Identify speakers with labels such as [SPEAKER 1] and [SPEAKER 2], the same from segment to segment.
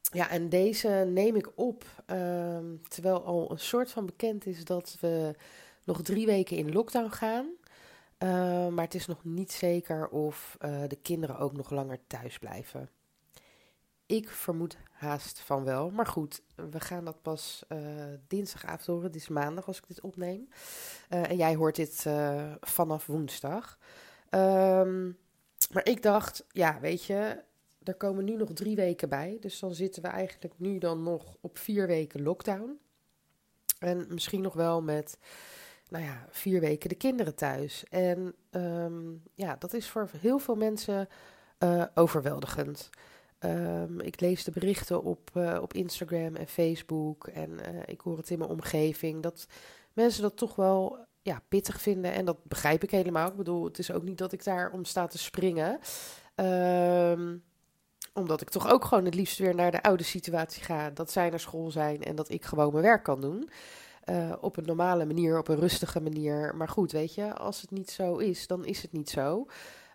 [SPEAKER 1] ja, en deze neem ik op ehm, terwijl al een soort van bekend is dat we nog drie weken in lockdown gaan. Ehm, maar het is nog niet zeker of uh, de kinderen ook nog langer thuis blijven. Ik vermoed haast van wel. Maar goed, we gaan dat pas uh, dinsdagavond horen. Het is maandag als ik dit opneem. Uh, en jij hoort dit vanaf woensdag. Um, maar ik dacht, ja, weet je, er komen nu nog drie weken bij. Dus dan zitten we eigenlijk nu dan nog op vier weken lockdown. En misschien nog wel met, nou ja, vier weken de kinderen thuis. En um, ja, dat is voor heel veel mensen overweldigend. Um, ik lees de berichten op, uh, op Instagram en Facebook en uh, ik hoor het in mijn omgeving dat mensen dat toch wel ja, pittig vinden en dat begrijp ik helemaal. Ik bedoel, het is ook niet dat ik daar om sta te springen. Um, omdat ik toch ook gewoon het liefst weer naar de oude situatie ga. Dat zij naar school zijn en dat ik gewoon mijn werk kan doen. Uh, op een normale manier, op een rustige manier. Maar goed, weet je, als het niet zo is, dan is het niet zo.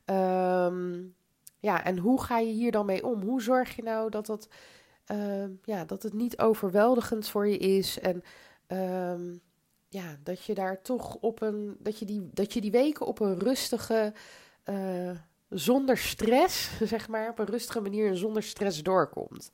[SPEAKER 1] Um, ja, en hoe ga je hier dan mee om? Hoe zorg je nou dat, dat, uh, ja, dat het niet overweldigend voor je is en uh, ja, dat je daar toch op een, dat je die, dat je die weken op een rustige, uh, zonder stress, zeg maar, op een rustige manier en zonder stress doorkomt.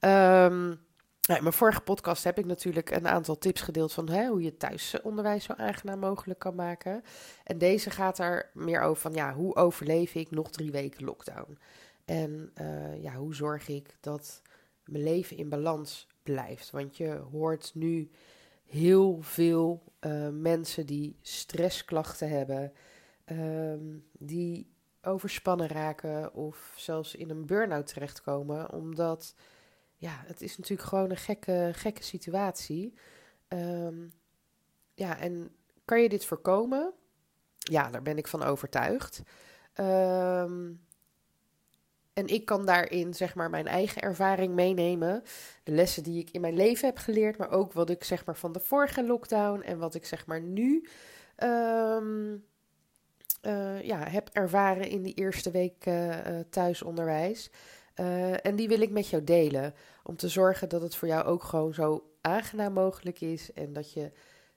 [SPEAKER 1] Um, nou, in mijn vorige podcast heb ik natuurlijk een aantal tips gedeeld van hè, hoe je thuisonderwijs zo aangenaam mogelijk kan maken. En deze gaat er meer over van ja, hoe overleef ik nog drie weken lockdown? En uh, ja, hoe zorg ik dat mijn leven in balans blijft? Want je hoort nu heel veel uh, mensen die stressklachten hebben, um, die overspannen raken of zelfs in een burn-out terechtkomen, omdat ja, het is natuurlijk gewoon een gekke, gekke situatie. Um, ja, en kan je dit voorkomen? Ja, daar ben ik van overtuigd. Um, en ik kan daarin, zeg maar, mijn eigen ervaring meenemen. De lessen die ik in mijn leven heb geleerd, maar ook wat ik, zeg maar, van de vorige lockdown en wat ik, zeg maar, nu um, uh, ja, heb ervaren in die eerste week uh, thuisonderwijs. Uh, en die wil ik met jou delen. Om te zorgen dat het voor jou ook gewoon zo aangenaam mogelijk is. En dat je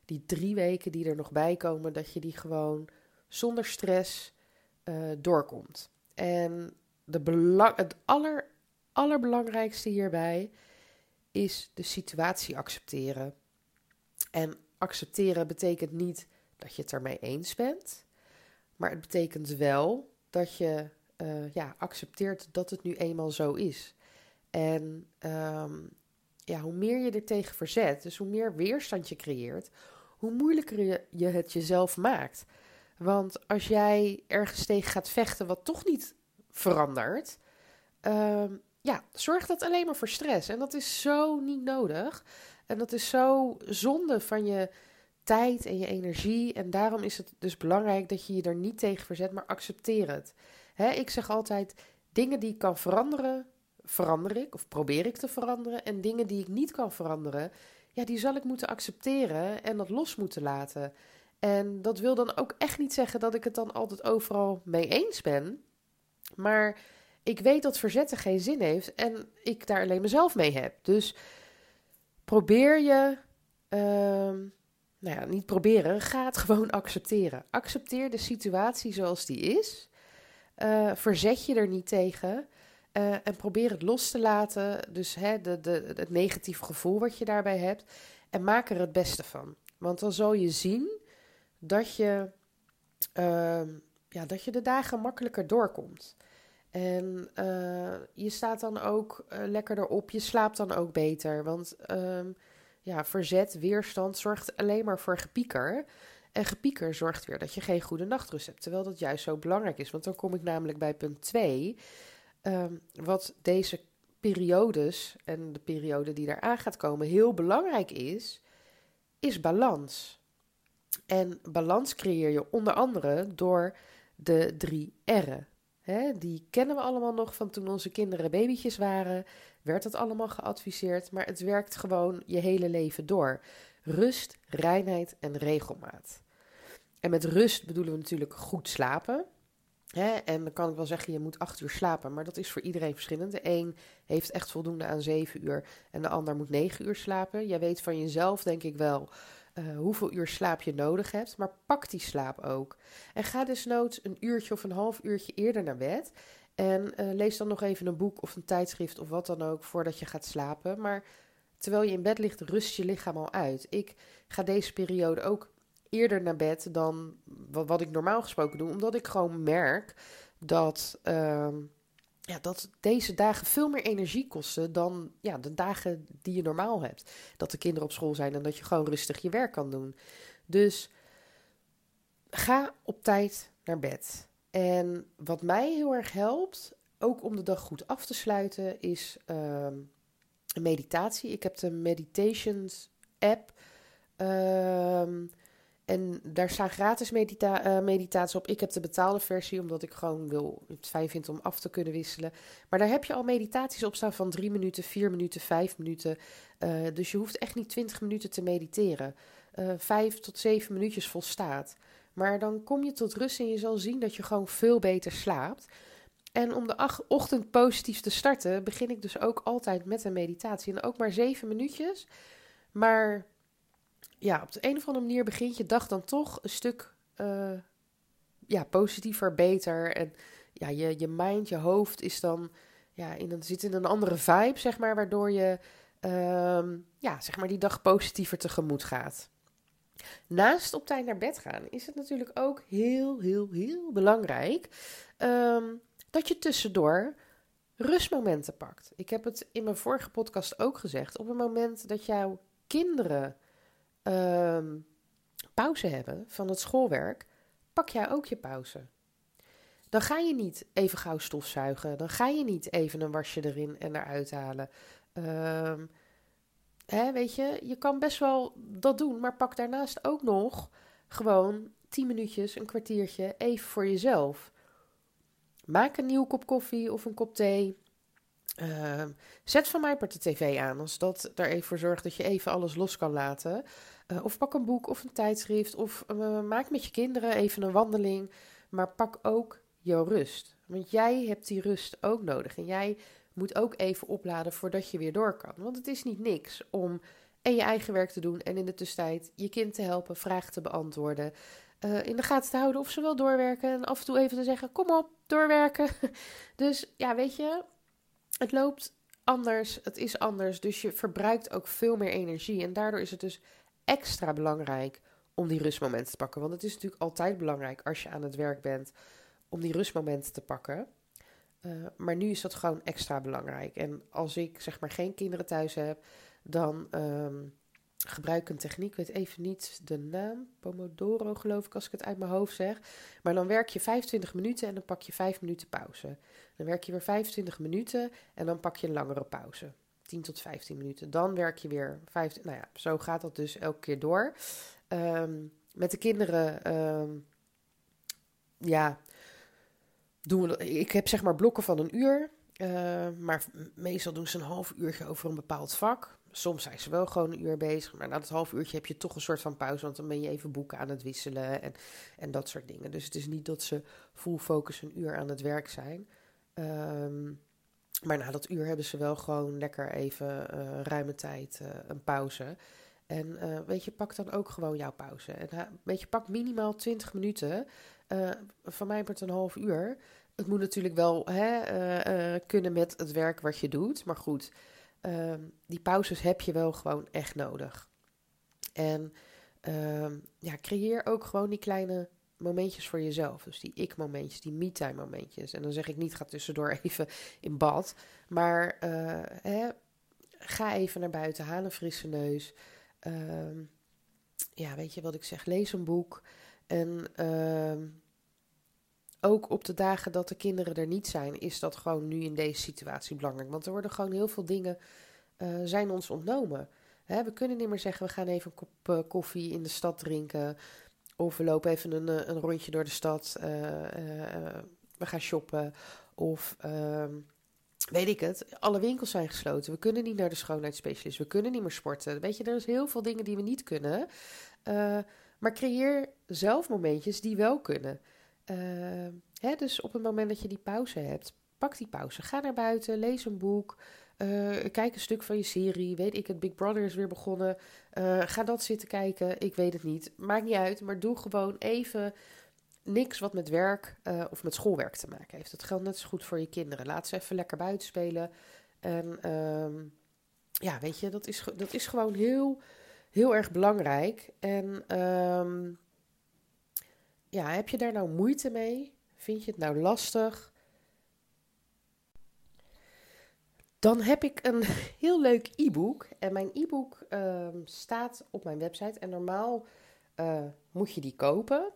[SPEAKER 1] die drie weken die er nog bij komen, dat je die gewoon zonder stress doorkomt. En de belang, het aller, allerbelangrijkste hierbij is de situatie accepteren. En accepteren betekent niet dat je het ermee eens bent. Maar het betekent wel dat je uh, ja, accepteert dat het nu eenmaal zo is. En um, ja, hoe meer je er tegen verzet, dus hoe meer weerstand je creëert, hoe moeilijker je, het jezelf maakt. Want als jij ergens tegen gaat vechten wat toch niet verandert, um, ja, zorgt dat alleen maar voor stress. En dat is zo niet nodig. En dat is zo zonde van je tijd en je energie. En daarom is het dus belangrijk dat je je er niet tegen verzet, maar accepteer het. Ik zeg altijd: dingen die ik kan veranderen, verander ik of probeer ik te veranderen. En dingen die ik niet kan veranderen, ja, die zal ik moeten accepteren en dat los moeten laten. En dat wil dan ook echt niet zeggen dat ik het dan altijd overal mee eens ben. Maar ik weet dat verzetten geen zin heeft en ik daar alleen mezelf mee heb. Dus probeer je. Uh, nou ja, niet proberen, ga het gewoon accepteren. Accepteer de situatie zoals die is. Uh, verzet je er niet tegen. Uh, en probeer het los te laten. Dus hè, de, de, het negatieve gevoel wat je daarbij hebt. En maak er het beste van. Want dan zal je zien dat je, uh, ja, dat je de dagen makkelijker doorkomt. En uh, je staat dan ook lekkerder op. Je slaapt dan ook beter. Want ehm, ja, verzet, weerstand zorgt alleen maar voor gepieker. En gepieker zorgt weer dat je geen goede nachtrust hebt. Terwijl dat juist zo belangrijk is. Want dan kom ik namelijk bij punt 2. Um, wat deze periodes en de periode die eraan gaat komen heel belangrijk is, is balans. En balans creëer je onder andere door de drie R'en. die kennen we allemaal nog van toen onze kinderen babytjes waren. Werd dat allemaal geadviseerd, maar het werkt gewoon je hele leven door. Rust, reinheid en regelmaat. En met rust bedoelen we natuurlijk goed slapen. Hè? En dan kan ik wel zeggen, je moet acht uur slapen, maar dat is voor iedereen verschillend. De een heeft echt voldoende aan zeven uur en de ander moet negen uur slapen. Jij weet van jezelf, denk ik wel, uh, hoeveel uur slaap je nodig hebt, maar pak die slaap ook. En ga desnoods een uurtje of een half uurtje eerder naar bed. En uh, lees dan nog even een boek of een tijdschrift of wat dan ook voordat je gaat slapen. Maar terwijl je in bed ligt, rust je lichaam al uit. Ik ga deze periode ook eerder naar bed dan wat, ik normaal gesproken doe. Omdat ik gewoon merk dat, uh, ja, dat deze dagen veel meer energie kosten dan ja, de dagen die je normaal hebt. Dat de kinderen op school zijn en dat je gewoon rustig je werk kan doen. Dus ga op tijd naar bed. En wat mij heel erg helpt, ook om de dag goed af te sluiten, is een meditatie. Ik heb de Meditations app. Uh, en daar staan gratis uh, meditaties op. Ik heb de betaalde versie, omdat ik gewoon wil, het fijn vind om af te kunnen wisselen. Maar daar heb je al meditaties op staan van drie minuten, vier minuten, vijf minuten. Uh, dus je hoeft echt niet twintig minuten te mediteren. Uh, vijf tot zeven minuutjes volstaat. Maar dan kom je tot rust en je zal zien dat je gewoon veel beter slaapt. En om de ochtend positief te starten, begin ik dus ook altijd met een meditatie. En ook maar zeven minuutjes. Maar ja, op de een of andere manier begint je dag dan toch een stuk uh, ja, positiever, beter. En ja, je, je mind, je hoofd is dan ja, in een, zit in een andere vibe, zeg maar, waardoor je um, ja, zeg maar die dag positiever tegemoet gaat. Naast op tijd naar bed gaan is het natuurlijk ook heel, heel, heel belangrijk um, dat je tussendoor rustmomenten pakt. Ik heb het in mijn vorige podcast ook gezegd. Op het moment dat jouw kinderen um, pauze hebben van het schoolwerk, pak jij ook je pauze. Dan ga je niet even gauw stofzuigen. Dan ga je niet even een wasje erin en eruit halen. Um, hè, weet je, je kan best wel dat doen, maar pak daarnaast ook nog gewoon 10 minuutjes, een kwartiertje even voor jezelf. Maak een nieuwe kop koffie of een kop thee. Uh, zet van mij part de tv aan, als dat er even voor zorgt dat je even alles los kan laten. Uh, of pak een boek of een tijdschrift. Of uh, maak met je kinderen even een wandeling. Maar pak ook jouw rust. Want jij hebt die rust ook nodig. En jij moet ook even opladen voordat je weer door kan. Want het is niet niks om en je eigen werk te doen. En in de tussentijd je kind te helpen, vragen te beantwoorden. Uh, in de gaten te houden of ze wel doorwerken. En af en toe even te zeggen: kom op, doorwerken. dus ja, weet je, het loopt anders. Het is anders. Dus je verbruikt ook veel meer energie. En daardoor is het dus extra belangrijk om die rustmomenten te pakken. Want het is natuurlijk altijd belangrijk als je aan het werk bent om die rustmomenten te pakken. Uh, maar nu is dat gewoon extra belangrijk. En als ik zeg maar geen kinderen thuis heb, dan um, gebruik ik een techniek. Ik weet even niet de naam. Pomodoro geloof ik als ik het uit mijn hoofd zeg. Maar dan werk je 25 minuten en dan pak je 5 minuten pauze. Dan werk je weer 25 minuten en dan pak je een langere pauze. 10 tot 15 minuten. Dan werk je weer 15. Nou ja, zo gaat dat dus elke keer door. Um, met de kinderen, um, ja, doen. Ik heb zeg maar blokken van een uur. Uh, maar meestal doen ze een half uurtje over een bepaald vak. Soms zijn ze wel gewoon een uur bezig. Maar na dat half uurtje heb je toch een soort van pauze. Want dan ben je even boeken aan het wisselen en, en dat soort dingen. Dus het is niet dat ze full focus een uur aan het werk zijn. Um, maar na dat uur hebben ze wel gewoon lekker even uh, ruime tijd uh, een pauze. En weet je, pak dan ook gewoon jouw pauze. En weet je, pak minimaal 20 minuten. Van mij wordt een half uur. Het moet natuurlijk wel hè, kunnen met het werk wat je doet. Maar goed, ehm, die pauzes heb je wel gewoon echt nodig. En ehm, ja, creëer ook gewoon die kleine momentjes voor jezelf. Dus die ik-momentjes, die me-time momentjes. En dan zeg ik niet, ga tussendoor even in bad. Maar uh, hè, ga even naar buiten, haal een frisse neus. Uh, ja, weet je wat ik zeg? Lees een boek. En uh, ook op de dagen dat de kinderen er niet zijn, is dat gewoon nu in deze situatie belangrijk. Want er worden gewoon heel veel dingen uh, zijn ons ontnomen. Hè, we kunnen niet meer zeggen, we gaan even een kop uh, koffie in de stad drinken. Of we lopen even een, een rondje door de stad. We gaan shoppen. Of ehm, weet ik het, alle winkels zijn gesloten. We kunnen niet naar de schoonheidsspecialist. We kunnen niet meer sporten. Weet je, er is heel veel dingen die we niet kunnen. maar creëer zelf momentjes die wel kunnen. Hè, dus op het moment dat je die pauze hebt, pak die pauze. Ga naar buiten, lees een boek. Uh, kijk een stuk van je serie. Weet ik het, Big Brother is weer begonnen. Uh, ga dat zitten kijken. Ik weet het niet. Maakt niet uit. Maar doe gewoon even niks wat met werk of met schoolwerk te maken heeft. Dat geldt net zo goed voor je kinderen. Laat ze even lekker buiten spelen. En um, ja, weet je, dat is, dat is gewoon heel, heel erg belangrijk. En um, ja, heb je daar nou moeite mee? Vind je het nou lastig? Dan heb ik een heel leuk e-book. En mijn e-book uh, staat op mijn website. En normaal uh, moet je die kopen.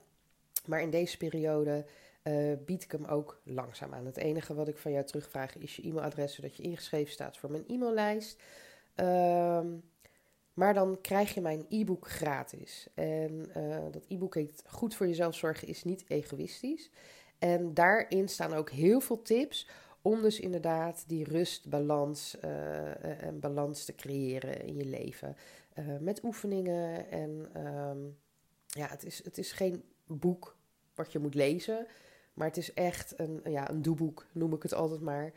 [SPEAKER 1] Maar in deze periode uh, bied ik hem ook langzaam aan. Het enige wat ik van jou terugvraag is je e-mailadres, zodat je ingeschreven staat voor mijn e-maillijst. Uh, maar dan krijg je mijn e-book gratis. En uh, dat e-book heet Goed voor jezelf zorgen is niet egoïstisch. En daarin staan ook heel veel tips om dus inderdaad die rust, balans uh, en balans te creëren in je leven. Uh, met oefeningen. En um, ja, het is, het is geen boek wat je moet lezen. Maar het is echt een, ja, een doeboek, noem ik het altijd maar.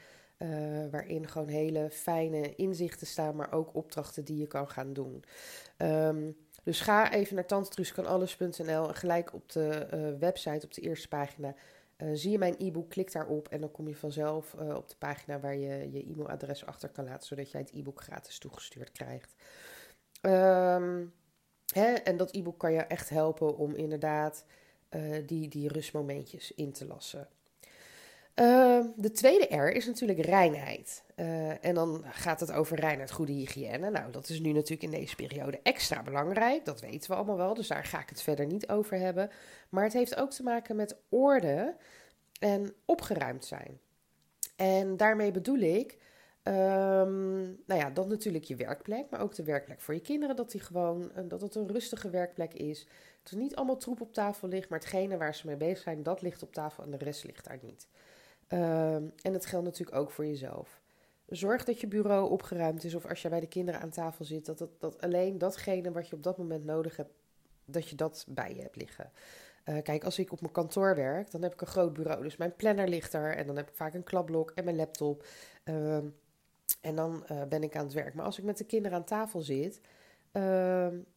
[SPEAKER 1] Uh, waarin gewoon hele fijne inzichten staan, maar ook opdrachten die je kan gaan doen. Um, dus ga even naar tantetruuskanalles.nl en gelijk op de uh, website, op de eerste pagina, uh, zie je mijn e-book, klik daarop en dan kom je vanzelf op de pagina waar je je e-mailadres achter kan laten, zodat jij het e-book gratis toegestuurd krijgt. Um, hè, en dat e-book kan je echt helpen om inderdaad die, die rustmomentjes in te lassen. Uh, de tweede R is natuurlijk reinheid. Uh, en dan gaat het over reinheid, goede hygiëne. Nou, dat is nu natuurlijk in deze periode extra belangrijk. Dat weten we allemaal wel, dus daar ga ik het verder niet over hebben. Maar het heeft ook te maken met orde en opgeruimd zijn. En daarmee bedoel ik, um, nou ja, dat natuurlijk je werkplek, maar ook de werkplek voor je kinderen. Dat, die gewoon, dat het een rustige werkplek is. Dat er niet allemaal troep op tafel ligt, maar hetgene waar ze mee bezig zijn, dat ligt op tafel en de rest ligt daar niet. Um, en dat geldt natuurlijk ook voor jezelf. Zorg dat je bureau opgeruimd is of als je bij de kinderen aan tafel zit, dat, dat, dat alleen datgene wat je op dat moment nodig hebt, dat je dat bij je hebt liggen. Uh, kijk, als ik op mijn kantoor werk, dan heb ik een groot bureau. Dus mijn planner ligt er en dan heb ik vaak een klapblok en mijn laptop. Uh, en dan uh, ben ik aan het werk. Maar als ik met de kinderen aan tafel zit,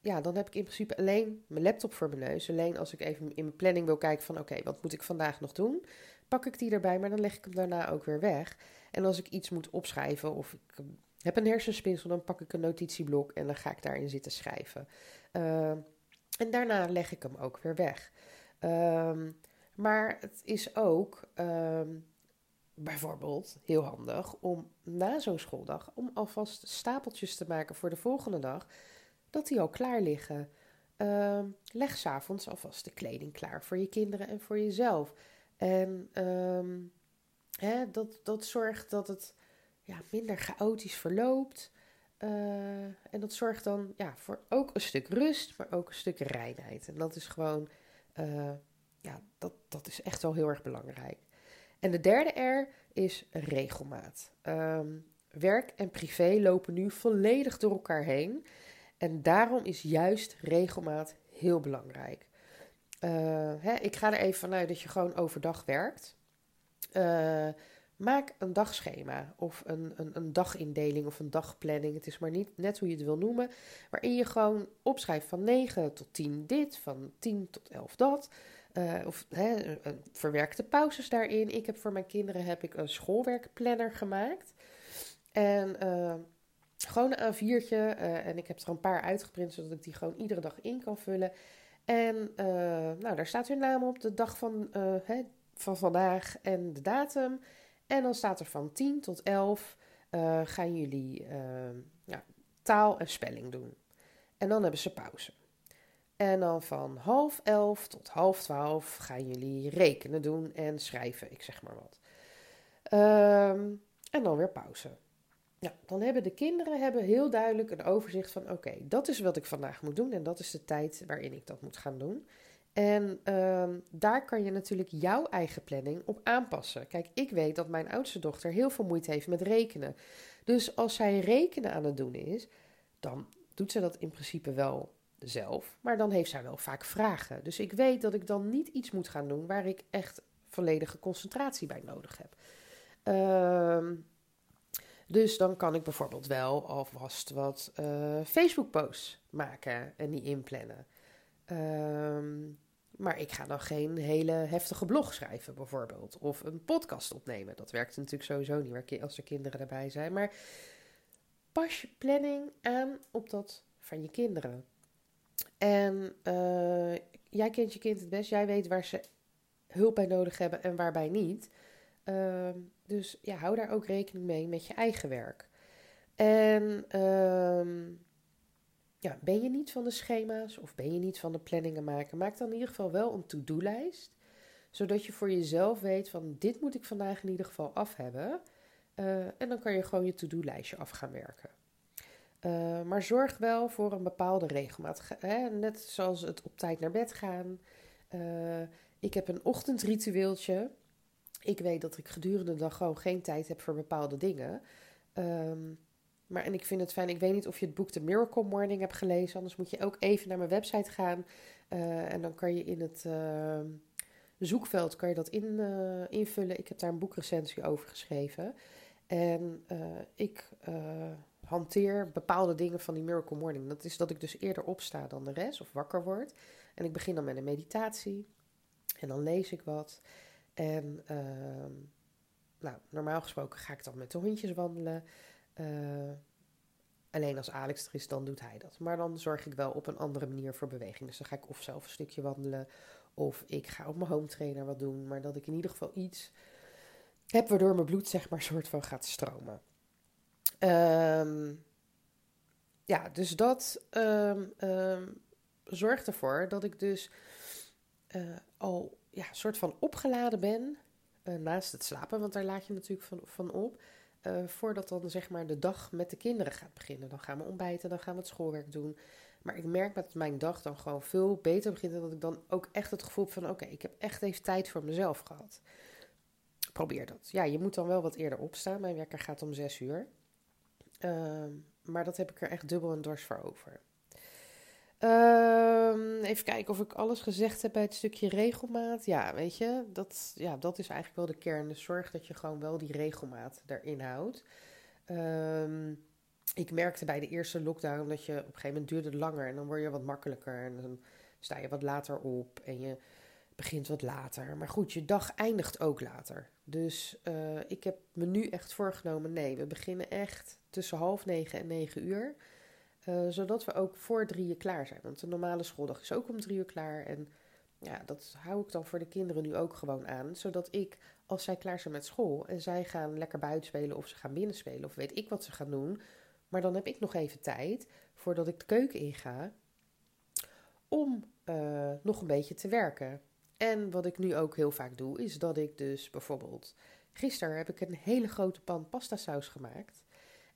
[SPEAKER 1] ja, dan heb ik in principe alleen mijn laptop voor mijn neus. Alleen als ik even in mijn planning wil kijken van oké, wat moet ik vandaag nog doen? Pak ik die erbij, maar dan leg ik hem daarna ook weer weg. En als ik iets moet opschrijven of ik ehm, heb een hersenspinsel, dan pak ik een notitieblok en dan ga ik daarin zitten schrijven. Uh, en daarna leg ik hem ook weer weg. Um, maar het is ook um, bijvoorbeeld heel handig om na zo'n schooldag om alvast stapeltjes te maken voor de volgende dag, dat die al klaar liggen. Uh, leg s'avonds alvast de kleding klaar voor je kinderen en voor jezelf. En um, hè, dat, dat zorgt dat het ja, minder chaotisch verloopt. Uh, en dat zorgt dan ja, voor ook een stuk rust, maar ook een stuk reinheid. En dat is gewoon, uh, ja, dat, dat is echt wel heel erg belangrijk. En de derde R is regelmaat. Um, werk en privé lopen nu volledig door elkaar heen. En daarom is juist regelmaat heel belangrijk. Uh, hè, ik ga er even vanuit dat je gewoon overdag werkt. Uh, maak een dagschema of een, een, een, dagindeling of een dagplanning. Het is maar niet net hoe je het wil noemen. Waarin je gewoon opschrijft van 9 tot 10 dit, van 10 tot 11 dat. Uh, of verwerkte pauzes daarin. Ik heb voor mijn kinderen heb ik een schoolwerkplanner gemaakt. En gewoon een A4'tje. en ik heb er een paar uitgeprint zodat ik die gewoon iedere dag in kan vullen. En uh, nou, daar staat hun naam op, de dag van, uh, hè, van vandaag en de datum. En dan staat er van 10 tot 11 uh, eh, gaan jullie taal en spelling doen. En dan hebben ze pauze. En dan van half elf tot half twaalf gaan jullie rekenen doen en schrijven, ik zeg maar wat. Ehm, en dan weer pauze. Ja, dan hebben de kinderen hebben heel duidelijk een overzicht van: oké, dat is wat ik vandaag moet doen en dat is de tijd waarin ik dat moet gaan doen. En ehm, daar kan je natuurlijk jouw eigen planning op aanpassen. Kijk, ik weet dat mijn oudste dochter heel veel moeite heeft met rekenen. Dus als zij rekenen aan het doen is, dan doet ze dat in principe wel zelf. Maar dan heeft zij wel vaak vragen. Dus ik weet dat ik dan niet iets moet gaan doen waar ik echt volledige concentratie bij nodig heb. Ehm, dus dan kan ik bijvoorbeeld wel alvast wat uh, Facebook-posts maken en die inplannen. Um, maar ik ga dan geen hele heftige blog schrijven, bijvoorbeeld. Of een podcast opnemen. Dat werkt natuurlijk sowieso niet als er kinderen erbij zijn. Maar pas je planning aan op dat van je kinderen. En uh, jij kent je kind het best. Jij weet waar ze hulp bij nodig hebben en waarbij niet. Uh, dus ja, hou daar ook rekening mee met je eigen werk. En uh, ja, ben je niet van de schema's of ben je niet van de planningen maken, maak dan in ieder geval wel een to-do-lijst. Zodat je voor jezelf weet van dit moet ik vandaag in ieder geval af hebben. Uh, en dan kan je gewoon je to-do-lijstje af gaan werken. Uh, maar zorg wel voor een bepaalde regelmaat. Hè? Net zoals het op tijd naar bed gaan. Uh, ik heb een ochtendritueeltje. Ik weet dat ik gedurende de dag gewoon geen tijd heb voor bepaalde dingen. Um, maar en ik vind het fijn, ik weet niet of je het boek The Miracle Morning hebt gelezen. Anders moet je ook even naar mijn website gaan. Uh, en dan kan je in het uh, zoekveld kan je dat in, uh, invullen. Ik heb daar een boekrecensie over geschreven. En ik hanteer bepaalde dingen van die Miracle Morning. Dat is dat ik dus eerder opsta dan de rest of wakker word. En ik begin dan met een meditatie. En dan lees ik wat. En ehm, nou, normaal gesproken ga ik dan met de hondjes wandelen. Uh, alleen als Alex er is, dan doet hij dat. Maar dan zorg ik wel op een andere manier voor beweging. Dus dan ga ik of zelf een stukje wandelen. Of ik ga op mijn home trainer wat doen. Maar dat ik in ieder geval iets heb waardoor mijn bloed zeg maar soort van gaat stromen. Um, ja, dus dat um, zorgt ervoor dat ik dus uh, al ja, soort van opgeladen ben. Uh, naast het slapen, want daar laat je natuurlijk van, van op. Uh, voordat dan zeg maar de dag met de kinderen gaat beginnen. Dan gaan we ontbijten, dan gaan we het schoolwerk doen. Maar ik merk dat mijn dag dan gewoon veel beter begint. En dat ik dan ook echt het gevoel heb van oké, ik heb echt even tijd voor mezelf gehad. Probeer dat. Ja, je moet dan wel wat eerder opstaan. Mijn werker gaat om zes uur. Uh, maar dat heb ik er echt dubbel en dwars voor over. Uh, even kijken of ik alles gezegd heb bij het stukje regelmaat. Ja, weet je, dat, ja, dat is eigenlijk wel de kern. Dus zorg dat je gewoon wel die regelmaat erin houdt. Uh, ik merkte bij de eerste lockdown dat je op een gegeven moment duurde het langer en dan word je wat makkelijker en dan sta je wat later op en je begint wat later. Maar goed, je dag eindigt ook later. Dus uh, ik heb me nu echt voorgenomen, nee, we beginnen echt tussen half negen en negen uur. Uh, zodat we ook voor drieën klaar zijn. Want de normale schooldag is ook om drie uur klaar. En ja, dat hou ik dan voor de kinderen nu ook gewoon aan. Zodat ik, als zij klaar zijn met school en zij gaan lekker buiten spelen of ze gaan binnen spelen of weet ik wat ze gaan doen. Maar dan heb ik nog even tijd voordat ik de keuken inga om uh, nog een beetje te werken. En wat ik nu ook heel vaak doe, is dat ik dus bijvoorbeeld. Gisteren heb ik een hele grote pan pasta saus gemaakt.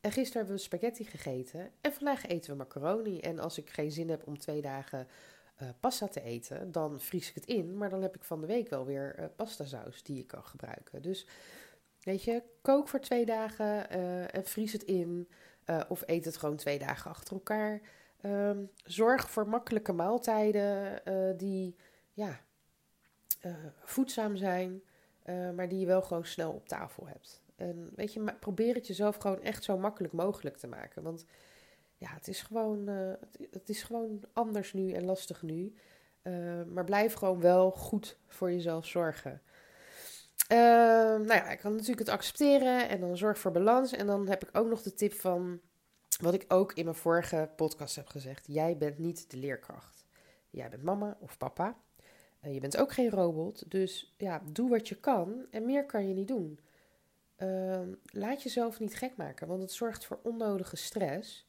[SPEAKER 1] En gisteren hebben we spaghetti gegeten. En vandaag eten we macaroni. En als ik geen zin heb om twee dagen uh, pasta te eten, dan vries ik het in. Maar dan heb ik van de week wel weer uh, pasta saus die ik kan gebruiken. Dus weet je, kook voor twee dagen uh, en vries het in. of eet het gewoon twee dagen achter elkaar. Um, zorg voor makkelijke maaltijden die ja, voedzaam zijn, maar die je wel gewoon snel op tafel hebt. En weet je, probeer het jezelf gewoon echt zo makkelijk mogelijk te maken. Want ja, het is gewoon, uh, het, is gewoon anders nu en lastig nu. Uh, maar blijf gewoon wel goed voor jezelf zorgen. Uh, nou ja, ik kan natuurlijk het accepteren en dan zorg voor balans. En dan heb ik ook nog de tip van wat ik ook in mijn vorige podcast heb gezegd. Jij bent niet de leerkracht. Jij bent mama of papa. je bent ook geen robot. Dus ja, doe wat je kan en meer kan je niet doen. Uh, laat jezelf niet gek maken, want het zorgt voor onnodige stress.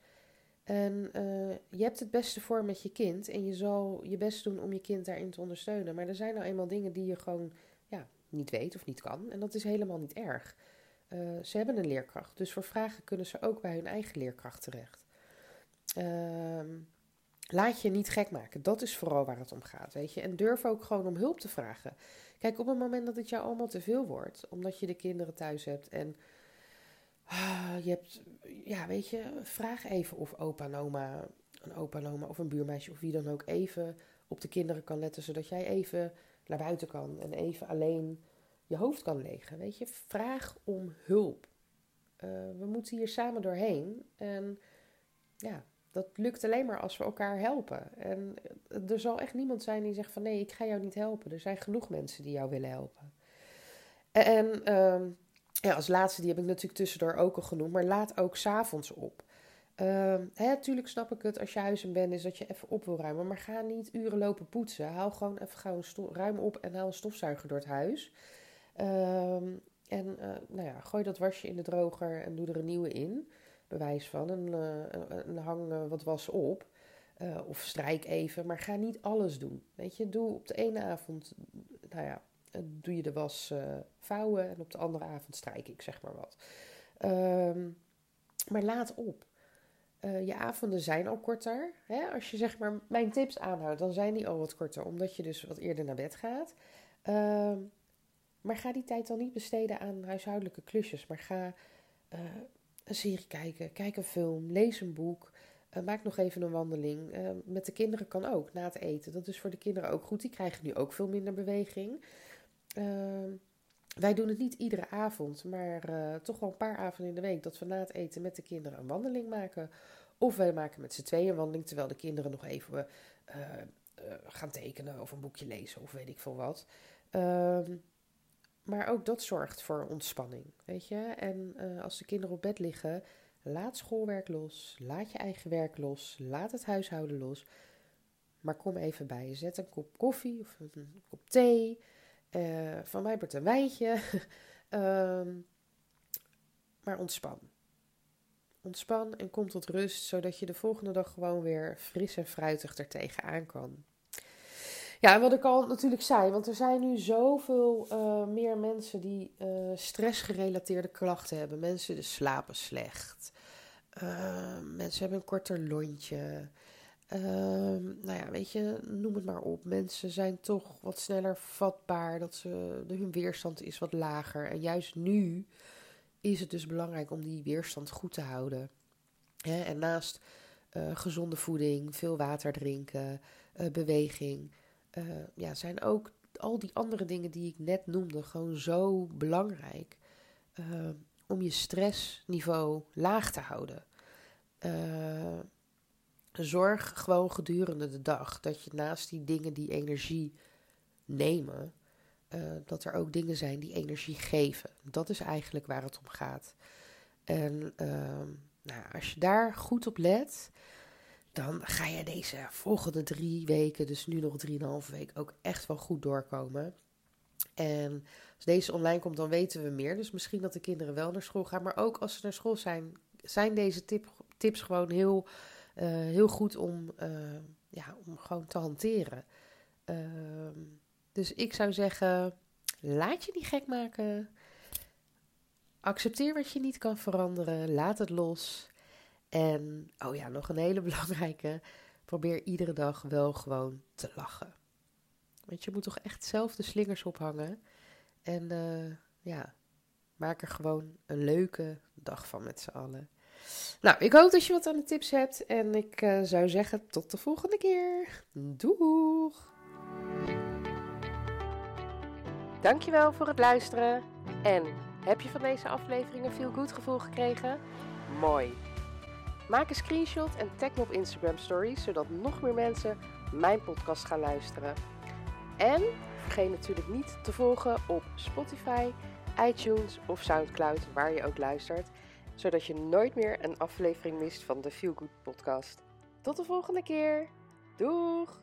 [SPEAKER 1] En uh, je hebt het beste voor met je kind en je zal je best doen om je kind daarin te ondersteunen. Maar er zijn nou eenmaal dingen die je gewoon ja, niet weet of niet kan. En dat is helemaal niet erg. Uh, ze hebben een leerkracht, dus voor vragen kunnen ze ook bij hun eigen leerkracht terecht. Uh, laat je niet gek maken. Dat is vooral waar het om gaat, weet je. En durf ook gewoon om hulp te vragen. Kijk, op het moment dat het jou allemaal te veel wordt, omdat je de kinderen thuis hebt en ah, je hebt, ja, weet je, vraag even of opa en oma, een opa en oma of een buurmeisje of wie dan ook even op de kinderen kan letten, zodat jij even naar buiten kan en even alleen je hoofd kan legen. Weet je, vraag om hulp. Uh, we moeten hier samen doorheen. En ja, dat lukt alleen maar als we elkaar helpen. En er zal echt niemand zijn die zegt van nee, ik ga jou niet helpen. Er zijn genoeg mensen die jou willen helpen. En uh, ja, als laatste, die heb ik natuurlijk tussendoor ook al genoemd, maar laat ook s'avonds op. Uh, hè, tuurlijk snap ik het als je huis en bent is dat je even op wil ruimen. Maar ga niet uren lopen poetsen. Haal gewoon even gauw ruim op en haal een stofzuiger door het huis. Uh, en uh, nou ja, gooi dat wasje in de droger en doe er een nieuwe in bewijs van. En, uh, hang uh, wat was op. Uh, of strijk even, maar ga niet alles doen. Weet je, doe op de ene avond, nou ja, doe je de was vouwen en op de andere avond strijk ik, zeg maar wat. Um, maar laat op. je avonden zijn al korter. Hè? Als je zeg maar mijn tips aanhoudt, dan zijn die al wat korter, omdat je dus wat eerder naar bed gaat. Uh, maar ga die tijd dan niet besteden aan huishoudelijke klusjes, maar ga een serie kijken, kijk een film, lees een boek, uh, maak nog even een wandeling. Uh, met de kinderen kan ook, na het eten. Dat is voor de kinderen ook goed. Die krijgen nu ook veel minder beweging. Uh, wij doen het niet iedere avond, maar toch wel een paar avonden in de week dat we na het eten met de kinderen een wandeling maken. Of wij maken met z'n tweeën een wandeling, terwijl de kinderen nog even gaan tekenen of een boekje lezen of weet ik veel wat. Ehm, maar ook dat zorgt voor ontspanning, weet je. En uh, als de kinderen op bed liggen, laat schoolwerk los, laat je eigen werk los, laat het huishouden los. Maar kom even bij je. Zet een kop koffie of een kop thee. Uh, van mij wordt een wijntje. um, maar ontspan. Ontspan en kom tot rust, zodat je de volgende dag gewoon weer fris en fruitig er tegenaan kan. Ja, wat ik al natuurlijk zei, want er zijn nu zoveel uh, meer mensen die uh, stressgerelateerde klachten hebben. Mensen die slapen slecht. Uh, mensen hebben een korter lontje. Nou ja, weet je, noem het maar op. Mensen zijn toch wat sneller vatbaar. Dat ze, hun weerstand is wat lager. En juist nu is het dus belangrijk om die weerstand goed te houden. Hè? En naast gezonde voeding, veel water drinken, beweging uh, ja, zijn ook al die andere dingen die ik net noemde gewoon zo belangrijk uh, om je stressniveau laag te houden. Uh, zorg gewoon gedurende de dag dat je naast die dingen die energie nemen, dat er ook dingen zijn die energie geven. Dat is eigenlijk waar het om gaat. En ehm, nou, als je daar goed op let, dan ga je deze volgende drie weken, dus nu nog drieënhalve week, ook echt wel goed doorkomen. En als deze online komt, dan weten we meer. Dus misschien dat de kinderen wel naar school gaan. Maar ook als ze naar school zijn, zijn deze tip, tips gewoon heel, uh, heel goed om, uh, ja, om gewoon te hanteren. Uh, dus ik zou zeggen, laat je niet gek maken. Accepteer wat je niet kan veranderen. Laat het los. En, oh ja, nog een hele belangrijke. Probeer iedere dag wel gewoon te lachen. Want je moet toch echt zelf de slingers ophangen. En uh, ja, maak er gewoon een leuke dag van met z'n allen. Nou, ik hoop dat je wat aan de tips hebt. En ik uh, zou zeggen, tot de volgende keer. Doeg! Dankjewel voor het luisteren. En heb je van deze aflevering een feel good gevoel gekregen? Mooi! Maak een screenshot en tag me op Instagram Stories, zodat nog meer mensen mijn podcast gaan luisteren. En vergeet natuurlijk niet te volgen op Spotify, iTunes of Soundcloud, waar je ook luistert, zodat je nooit meer een aflevering mist van de Feel Good podcast. Tot de volgende keer. Doeg!